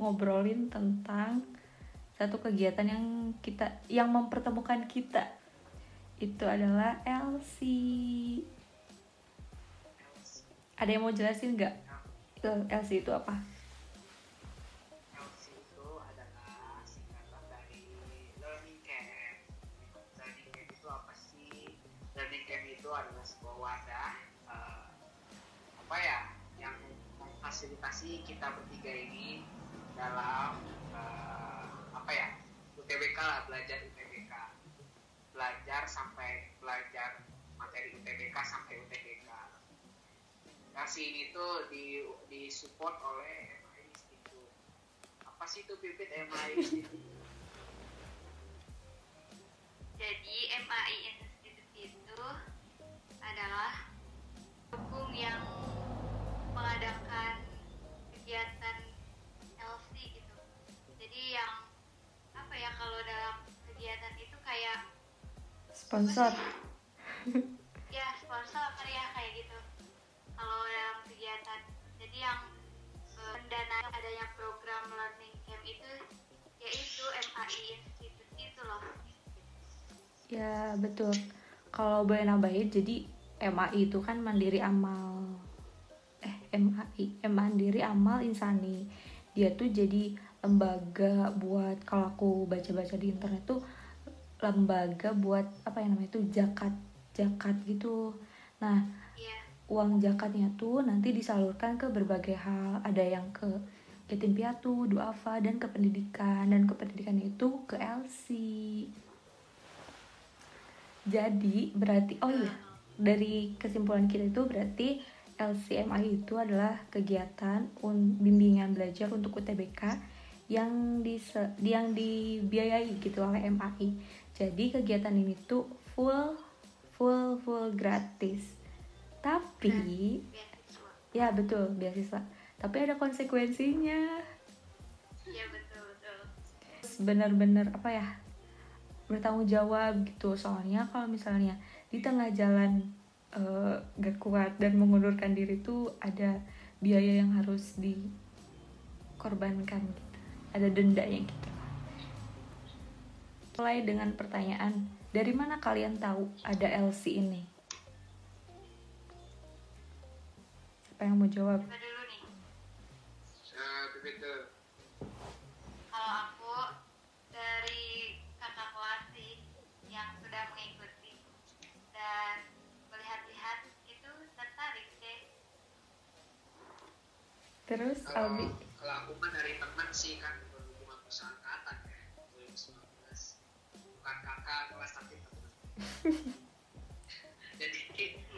ngobrolin tentang satu kegiatan yang kita yang mempertemukan kita. Itu adalah LC. Ada yang mau jelasin nggak? Itu LC itu apa? LC itu adalah singkatan dari Learning Camp. Learning Camp itu apa sih? Learning Camp itu adalah sebuah wadah eh, apa ya yang memfasilitasi kita bertiga ini dalam eh, apa ya UTBK lah belajar UTBK belajar sampai belajar materi UTBK sampai UTBK kasih ini tuh di disupport oleh MI Institute. Apa sih itu pipit? MI Jadi MAI Institute itu adalah hukum yang mengadakan kegiatan apa ya kalau dalam kegiatan itu kayak Sponsor. ya sponsor kali ya kayak gitu. Kalau dalam kegiatan jadi yang eh, pendana adanya program learning camp itu yaitu MAI Institute itu loh. Ya betul. Kalau boleh nambahin, jadi MAI itu kan Mandiri Amal. Eh MAI, eh, Mandiri Amal Insani. Dia tuh jadi lembaga buat kalau aku baca-baca di internet tuh lembaga buat apa yang namanya tuh zakat zakat gitu. Nah Iya. uang zakatnya tuh nanti disalurkan ke berbagai hal. Ada yang ke yatim piatu, duafa, dan ke pendidikan. Dan ke pendidikan itu ke LC. Jadi berarti oh iya dari kesimpulan kita itu berarti LCMI itu adalah kegiatan un- bimbingan belajar untuk UTBK yang di yang dibiayai gitu oleh MAI. Jadi kegiatan ini tuh full full full gratis. Tapi beasiswa. ya betul beasiswa. Tapi ada konsekuensinya. Iya betul betul. Terus benar-benar apa ya bertanggung jawab gitu soalnya kalau misalnya di tengah jalan eh, gak kuat dan mengundurkan diri tuh ada biaya yang harus dikorbankan gitu ada dendanya gitu mulai dengan pertanyaan dari mana kalian tahu ada LC ini? Siapa yang mau jawab? Coba dulu nih. Eh, pipit tuh Kalau aku dari kakak kelas sih yang sudah mengikuti dan melihat-lihat itu tertarik deh. terus Albi kalau aku kan dari teman sih kan berhubungan persyaratan ya 2019 bukan kakak kelas tapi teman. Jadi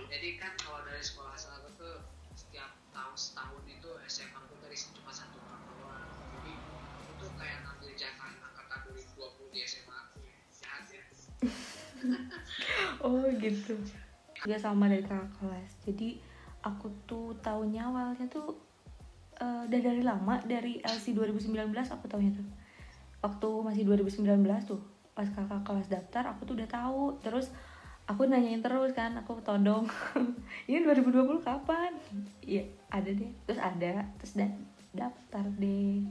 jadi kan kalau dari sekolah asal aku tuh setiap tahun setahun itu SMA aku dari cuma satu orang doang. Jadi aku tuh kayak ngambil jatah angkatan 2020 di SMA aku jahat ya. Oh gitu. Juga sama dari kakak kelas. Jadi aku tuh tahunya awalnya tuh eh, udah dari lama dari LC 2019 aku tahunya tuh. Waktu masih 2019 tuh pas kakak kelas daftar aku tuh udah tahu. Terus aku nanyain terus kan, aku todong. Ini 2020 kapan? Iya, ada deh. Terus ada, terus da- daftar deh.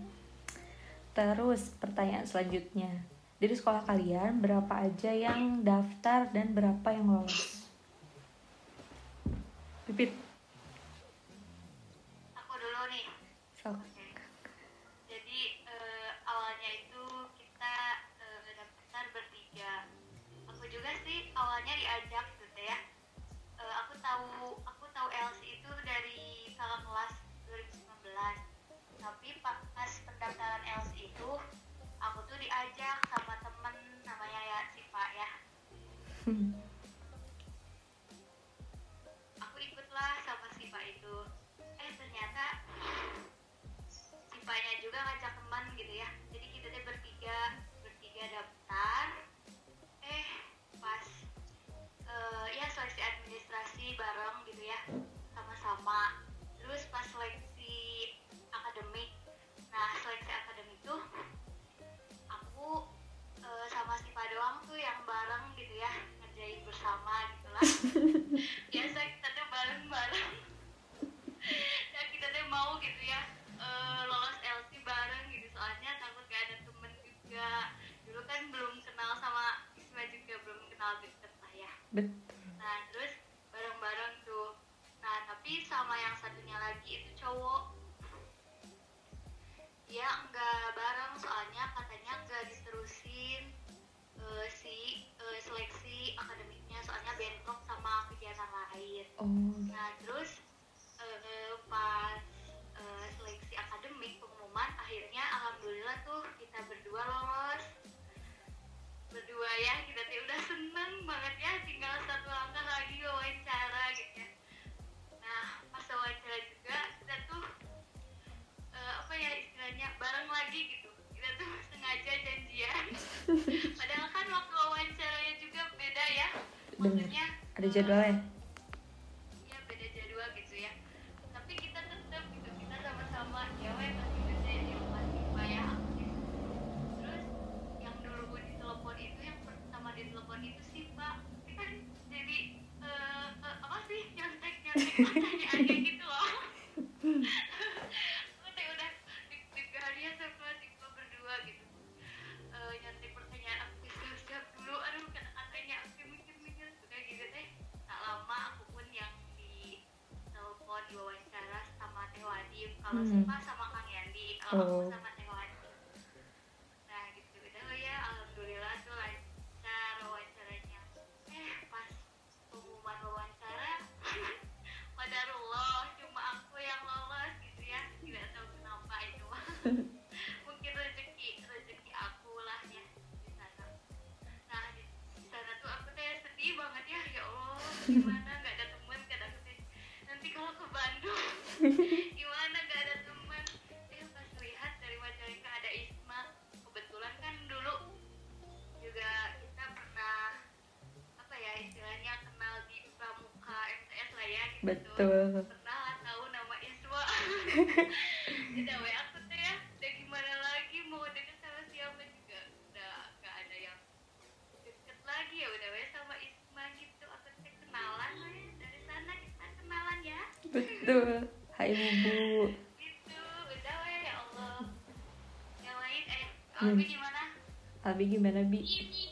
Terus pertanyaan selanjutnya. Dari sekolah kalian berapa aja yang daftar dan berapa yang lolos? Pipit. Tapi pa- pas pendaftaran LC itu aku tuh diajak sama temen namanya ya Siva ya. ada jadwalnya Hmm. Sama Kang Yandi kalau Oh. aku sama betul. Pernah tahu nama Isma udah wa aku tuh ya. Udah gimana lagi mau deket sama siapa juga? Udah gak ada yang deket lagi ya. Udah wa sama Isma gitu. Aku tuh kenalan ya. Dari sana kita kenalan ya. Betul. Hai Bubu. Gitu. Udah wa ya Allah. Yang lain eh Hmm. Albi gimana? Abi gimana Bi? dari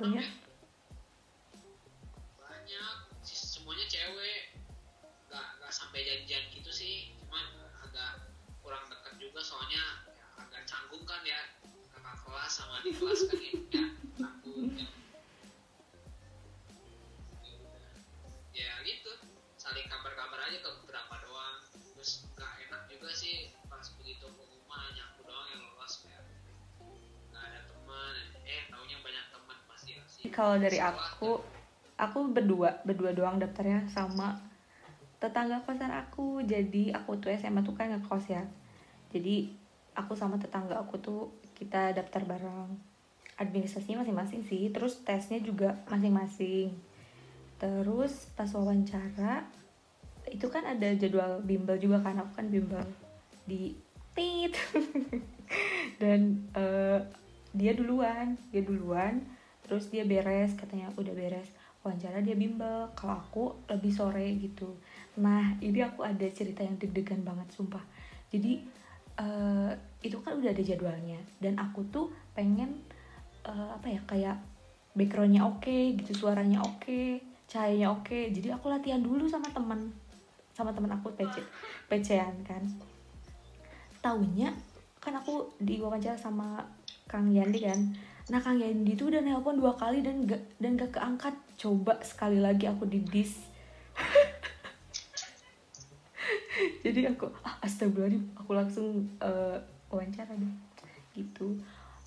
Enam banyak ya? semuanya cewek nggak nggak sampai janjian gitu sih cuman agak kurang dekat juga soalnya ya, agak canggung kan ya kakak kelas sama di kelas kan ya, ya. Ya Kalau dari aku Aku berdua Berdua doang daftarnya sama Tetangga kosan aku. Jadi aku tuh SMA tuh kan ngekos ya. Jadi aku sama tetangga aku tuh Kita daftar bareng. Administrasinya masing-masing sih Terus tesnya juga masing-masing. Terus pas wawancara Itu kan ada jadwal bimbel juga kan Aku kan bimbel Di tit Dan eh, dia duluan Dia duluan Terus dia beres Katanya udah beres. Wawancara dia bimbel Kalau aku lebih sore gitu. Nah ini aku ada cerita yang deg-degan banget Sumpah. Jadi eh, Itu kan udah ada jadwalnya. Dan aku tuh pengen eh, Apa ya kayak Backgroundnya oke gitu Suaranya oke Cahayanya oke. Jadi aku latihan dulu sama temen Sama temen aku PC PC-an kan. Taunya Kan aku diwawancara sama Kang Yandi kan Nah Kang Yandi tuh udah nelpon dua kali dan gak, dan gak keangkat. Coba sekali lagi aku di dis. Jadi aku ah, Astagfirullahaladzim. Aku langsung eh, wawancara deh Gitu.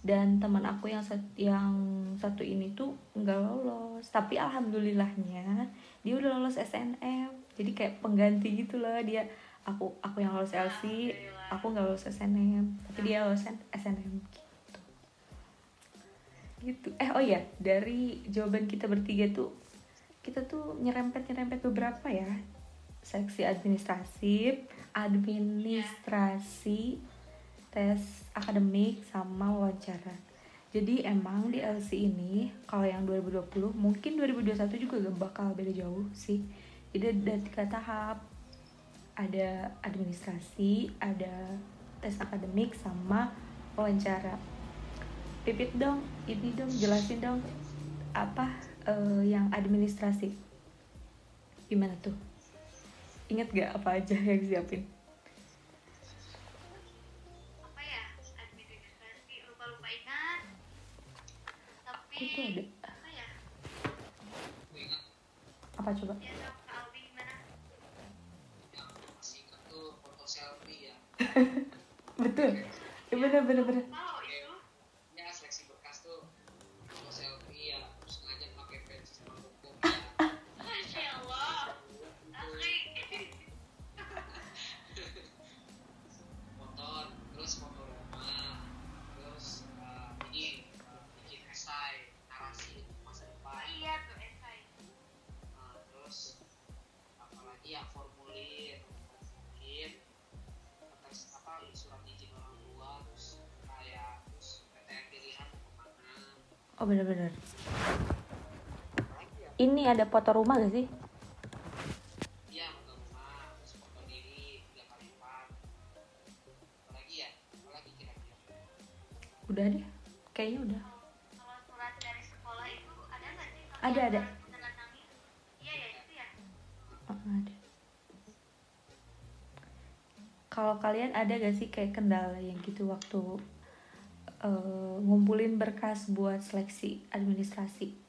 Dan teman aku yang sat- yang satu ini tuh nggak lolos. Tapi alhamdulillahnya Dia udah lolos SNM Jadi kayak pengganti gitu loh. Dia aku aku yang lolos LC. Aku nggak lolos SNM Tapi dia lolos SNM gitu. Eh oh ya dari jawaban kita bertiga tuh kita tuh nyerempet nyerempet beberapa ya. Seksi administratif administrasi tes akademik sama wawancara. Jadi emang di LC ini kalau yang 2020 mungkin 2021 juga gak bakal beda jauh sih. Jadi ada tiga tahap. Ada administrasi ada tes akademik sama wawancara pipit dong ini dong jelasin dong apa eh, yang administrasi? Gimana tuh? Inget gak apa aja yang siapin apa ya administrasi lupa lupa ingat. Tapi itu ada. apa ya? Ingat. Apa coba? Ya ingat ya. betul. Ya, bener bener. Bener bener bener apalagi ya ini ada foto rumah gak sih? Iya foto rumah terus foto diri tiga kali empat apalagi ya? Apalagi kira-kira? Udah deh kayaknya udah. Kalau kalau surat dari sekolah itu ada nggak sih? Iya ya itu ya. Oh, ada. Kalau kalian ada gak sih kayak kendala yang gitu waktu eh, ngumpulin berkas buat seleksi administrasi?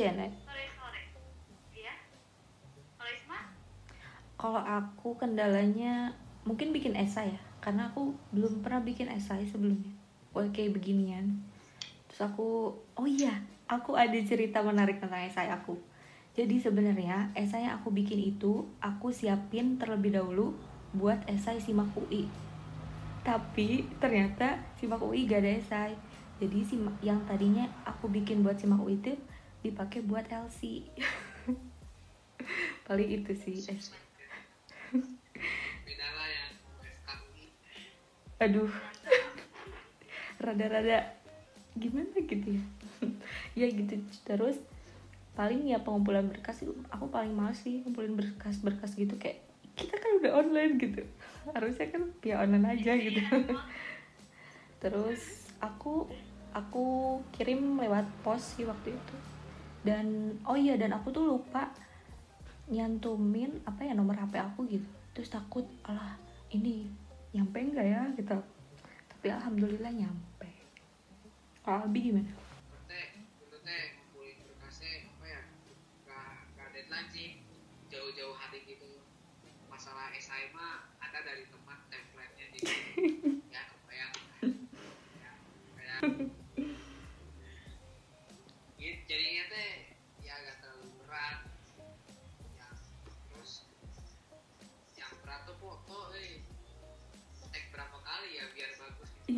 Janet. sore-sore iya kalau aku kendalanya mungkin bikin esai ya, karena aku belum pernah bikin esai sebelumnya. Kayak beginian. Terus aku, oh iya, aku ada cerita menarik tentang esai aku. Jadi sebenarnya esai yang aku bikin itu aku siapin terlebih dahulu buat esai simak UI. Tapi ternyata simak UI gak ada esai. Jadi simak, yang tadinya aku bikin buat simak UI itu dipakai buat LC. Paling itu sih. Aduh. Rada-rada gimana gitu ya? Ya gitu. Terus paling ya pengumpulan berkas itu aku paling males sih ngumpulin berkas-berkas gitu. Kayak kita kan udah online gitu. Harusnya kan via online aja gitu. terus aku aku kirim lewat pos sih waktu itu dan oh iya dan aku tuh lupa nyantumin apa ya nomor HP aku gitu. Terus takut alah ini nyampe enggak ya? Gitu. Tapi alhamdulillah nyampe. Kalau Albi gimana? Ya jauh-jauh hari gitu. Masalah SI mah ada dari teman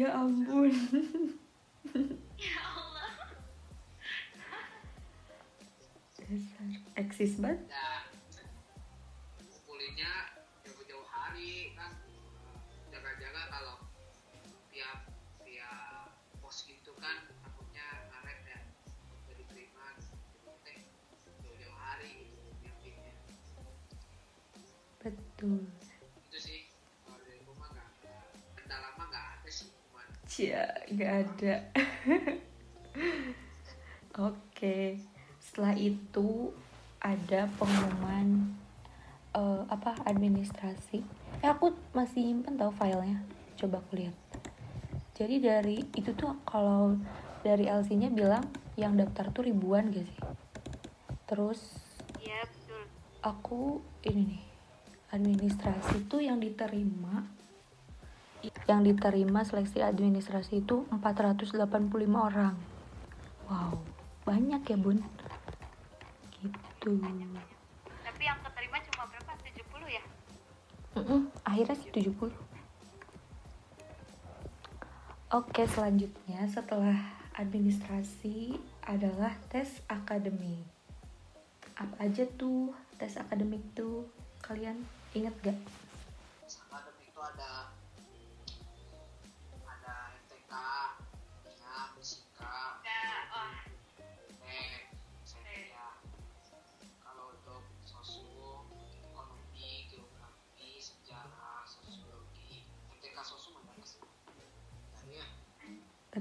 ya ampun. Ya Allah dasar. Eksis banget. Ya ngumpulinnya jauh-jauh hari kan. Jaga-jaga kalau tiap tiap pos gitu kan. Takutnya ngaret ya jadi teh jauh-jauh hari gitu nyiapinnya betul. Itu sih kalau dari rumah nggak ada kendala mah nggak ada sih Cia, nggak ada. Oke, setelah itu ada pengumuman eh, apa administrasi. Eh aku masih nyimpen tahu filenya. Coba aku lihat. Jadi dari itu tuh kalau dari LC-nya bilang yang daftar tuh ribuan gak sih? Terus iya betul aku ini nih administrasi tuh yang diterima yang diterima seleksi administrasi itu 485 orang wow banyak ya bun gitu Tapi yang keterima cuma berapa? 70 ya? Mm-mm, akhirnya sih 70 Oke selanjutnya setelah administrasi adalah tes akademik Apa aja tuh tes akademik tuh kalian inget gak?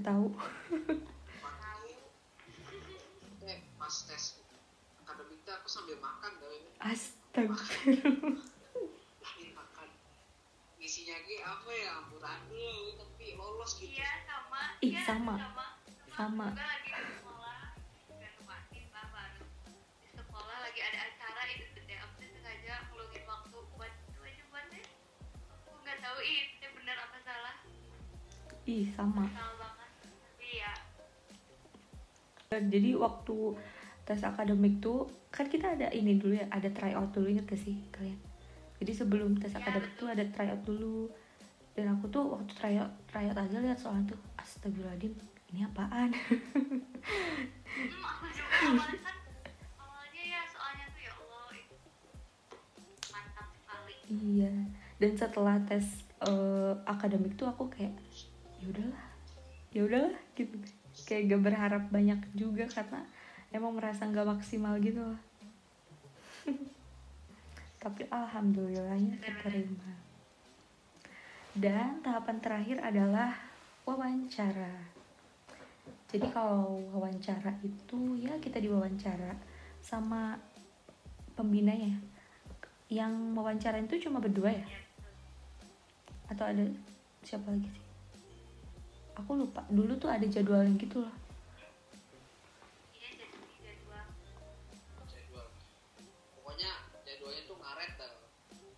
Gak tahu tahu. eh pas tes akademik tuh aku sambil makan dari Astagfirullah sambil makan isinya ge apa ya amburadul tapi lolos gitu Iya, sama. Ih, Iya, sama. Sama. Sama. Juga lagi di sekolah. Gak kemarin, Pak, baru. Di sekolah lagi ada acara itu tuh deh. Aku tuh sengaja ngeluangin waktu buat itu aja buat deh. Aku nggak tahu ih, itu bener apa salah. Ih sama Salah Jadi waktu tes akademik tuh kan kita ada ini dulu ya, ada tryout dulu inget gak sih kalian? Jadi sebelum tes Ya, akademik tuh ada tryout dulu. Dan aku tuh waktu tryout tryout aja lihat soalnya tuh astagfirullahaladzim ini apaan? hmm, aku juga awalnya kan awalnya ya soalnya tuh ya Allah itu mantap sekali. iya. Dan setelah tes eh, akademik tuh aku kayak ya udahlah, ya udahlah gitu. Kayak gak berharap banyak juga karena emang merasa nggak maksimal gitu loh. Tapi alhamdulillahnya keterima. Dan tahapan terakhir adalah wawancara. Jadi kalau wawancara itu ya kita diwawancara sama pembinanya. Yang wawancara itu cuma berdua ya? Atau ada siapa lagi sih? Aku lupa. Dulu tuh ada jadwalnya gitu loh. Iya jadwal. jadwal pokoknya jadwalnya tuh ngaret dah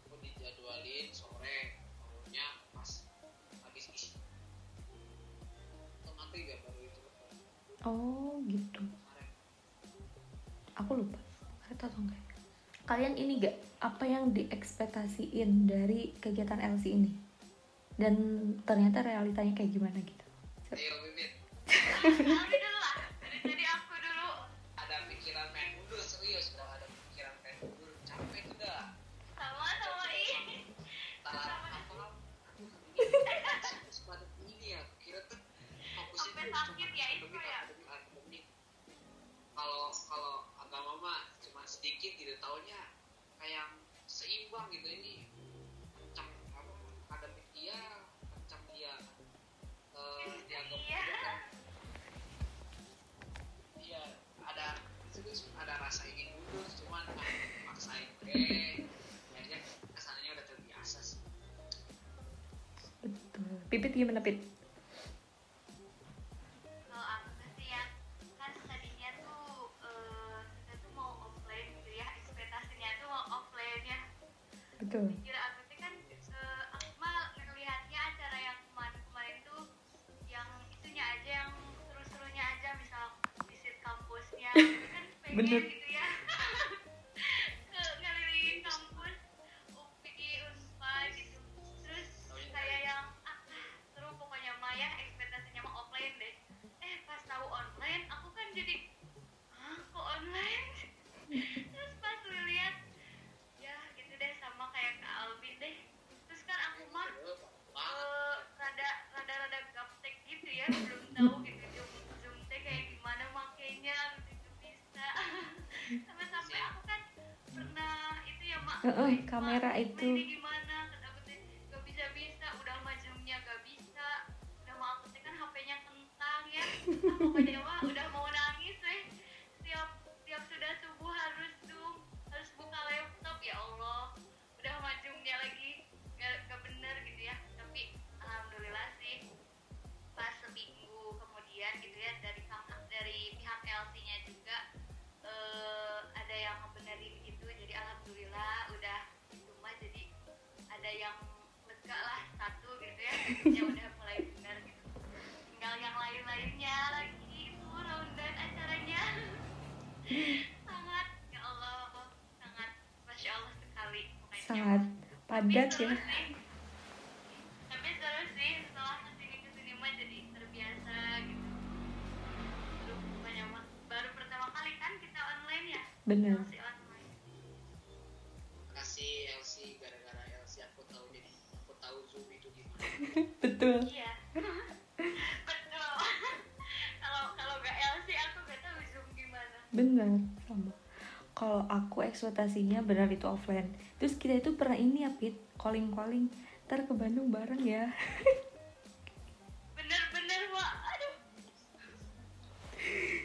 aku dijadwalin sore maunya pas habis isi otomatis gak baru itu Oh gitu. ngaret Aku lupa. Ada atau enggak? ya? Kalian ini gak apa yang diekspektasiin dari kegiatan LC ini? Dan ternyata realitanya kayak gimana gitu? Ayo bibit Tapi dulu lah. Tadi aku dulu. ada pikiran main mundur serius udah ada pikiran main mundur capek dah Sama sama ini. fokus pada ini ya kira tuh fokusnya sakit ya itu ya? kalau kalau agama mah cuma sedikit gitu taunya kayak seimbang gitu ini ya. Betul. Kira aku tuh kan eh, aku mah ngelihatnya acara yang kemarin-kemarin tuh yang itunya aja yang seru-serunya aja misal visit kampusnya kan pengen Bener. "Woi, Mak, kamera itu. gimana? Aku teh gak bisa bisa udah mah zoomnya gak bisa. Udah mah aku teh kan HP-nya kentang ya. Ah, pokoknya mah udah mau yang lega lah satu gitu ya basicnya udah mulai benar gitu tinggal yang lain-lainnya lagi itu rundown acaranya sangat ya Allah sangat masya Allah sekali pokoknya. sangat padat Tapi ya sih. tapi seru sih setelah ke sini ke sini mah jadi terbiasa gitu banget. baru pertama kali kan kita online ya masih betul iya. Betul. Kalau kalau gak LC aku gak tahu zoom gimana. Bener sama. Kalau aku ekspektasinya benar itu offline. Terus kita itu pernah ini ya Pit calling calling ntar ke Bandung bareng ya. Bener-bener wah aduh.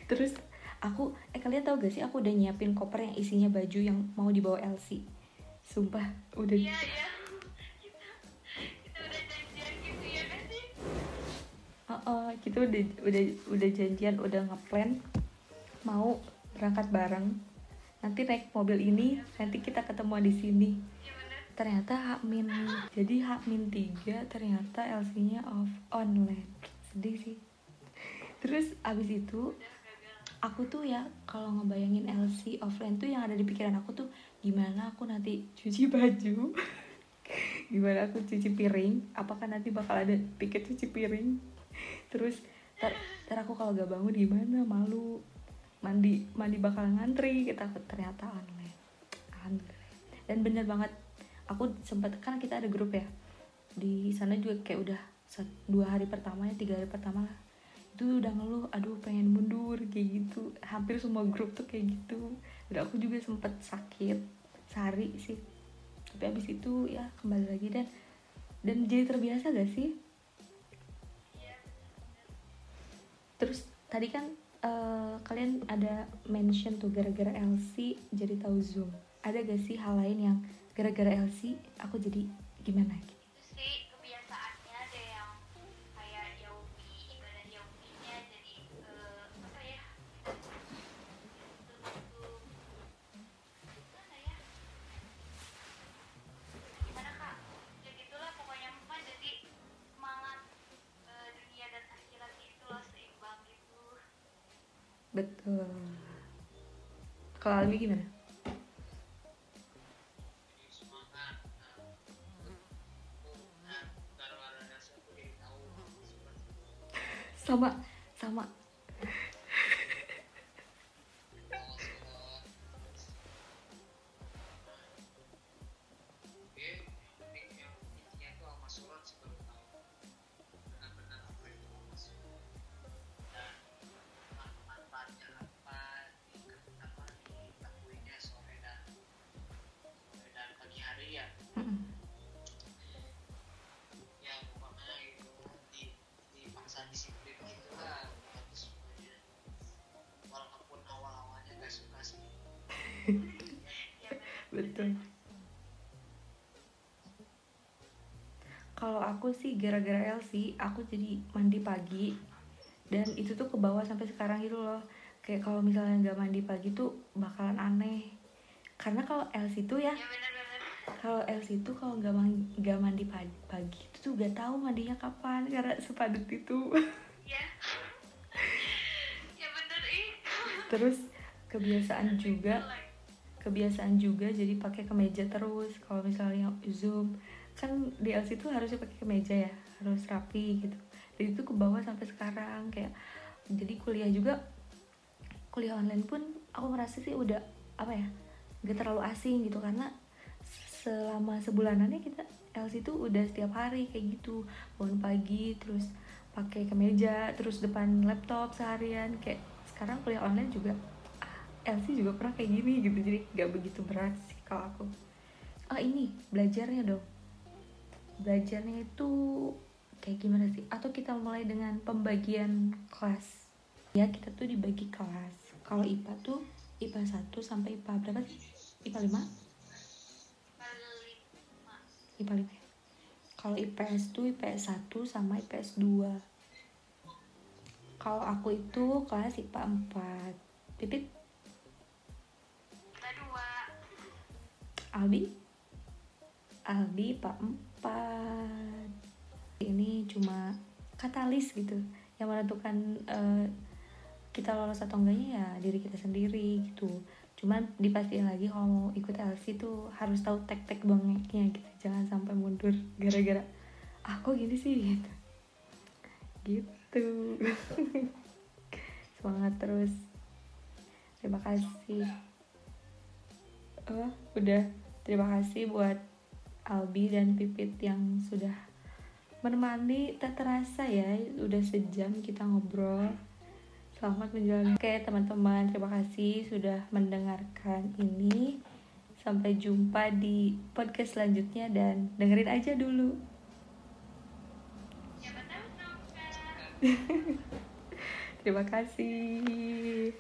Terus aku eh kalian tahu gak sih aku udah nyiapin koper yang isinya baju yang mau dibawa Elsie sumpah udah iya iya Uh, kita udah udah udah janjian udah ngeplan mau berangkat bareng. Nanti naik mobil ini nanti kita ketemu di sini. Ternyata Hakmin jadi Hakmin tiga ternyata LC-nya off online. Sedih sih. Terus abis itu aku tuh ya kalau ngebayangin LC offline tuh yang ada di pikiran aku tuh gimana aku nanti cuci baju? Gimana aku cuci piring? Apakah nanti bakal ada piket cuci piring terus ter, ter aku kalau gak bangun gimana? Malu. Mandi mandi bakal ngantri. Kita ternyata online alhamdulillah dan bener banget aku sempat kan kita ada grup ya. Di sana juga kayak udah dua hari pertama ya tiga hari pertama lah. Itu udah ngeluh aduh pengen mundur kayak gitu. Hampir semua grup tuh kayak gitu. Dan aku juga sempet sakit sehari sih. Tapi abis itu ya kembali lagi dan dan jadi terbiasa gak sih terus tadi kan eh, kalian ada mention tuh gara-gara LC jadi tahu Zoom. Ada gak sih hal lain yang gara-gara LC aku jadi gimana? gitu seperti itu sama sama aku sih gara-gara LC aku jadi mandi pagi. Dan itu tuh ke bawah sampai sekarang gitu loh. Kayak kalau misalnya nggak mandi pagi tuh bakalan aneh. Karena kalau LC tuh ya ya kalau LC tuh kalau nggak man- nggak mandi pagi, pagi itu tuh gak tahu mandinya kapan karena sepadat itu. Ya ya bener ih. Terus kebiasaan juga kebiasaan juga jadi pakai kemeja terus. Kalau misalnya zoom kan di LC tuh harusnya pakai kemeja ya harus rapi gitu. Dan itu ke bawah sampai sekarang kayak jadi kuliah juga kuliah online pun aku merasa sih udah apa ya gak terlalu asing gitu. Karena selama sebulanannya kita LC tuh udah setiap hari kayak gitu. Bangun pagi terus pakai kemeja terus depan laptop seharian. Kayak sekarang kuliah online juga ah, LC juga pernah kayak gini gitu. Jadi gak begitu berat sih kalau aku. Ah ini belajarnya dong belajarnya itu kayak gimana sih atau kita mulai dengan pembagian kelas ya kita tuh dibagi kelas kalau IPA tuh IPA 1 sampai IPA berapa sih? IPA 5? IPA 5 kalau IPS tuh IPS 1 sama IPS 2 kalau aku itu kelas IPA 4 Pipit? IPA 2 Albi? Albi IPA 4 depan ini cuma katalis gitu yang menentukan uh, kita lolos atau enggaknya ya diri kita sendiri gitu. Cuman dipastikan lagi kalau mau ikut LC tuh harus tahu tek-tek bangetnya gitu jangan sampai mundur gara-gara ah gini sih? gitu. Gitu. Semangat terus. Terima kasih. Oh, udah. Terima kasih buat Albi dan Pipit yang sudah menemani tak terasa ya udah sejam kita ngobrol Selamat menjalani. Oke teman-teman, terima kasih sudah mendengarkan ini. Sampai jumpa di podcast selanjutnya dan dengerin aja dulu. Terima kasih.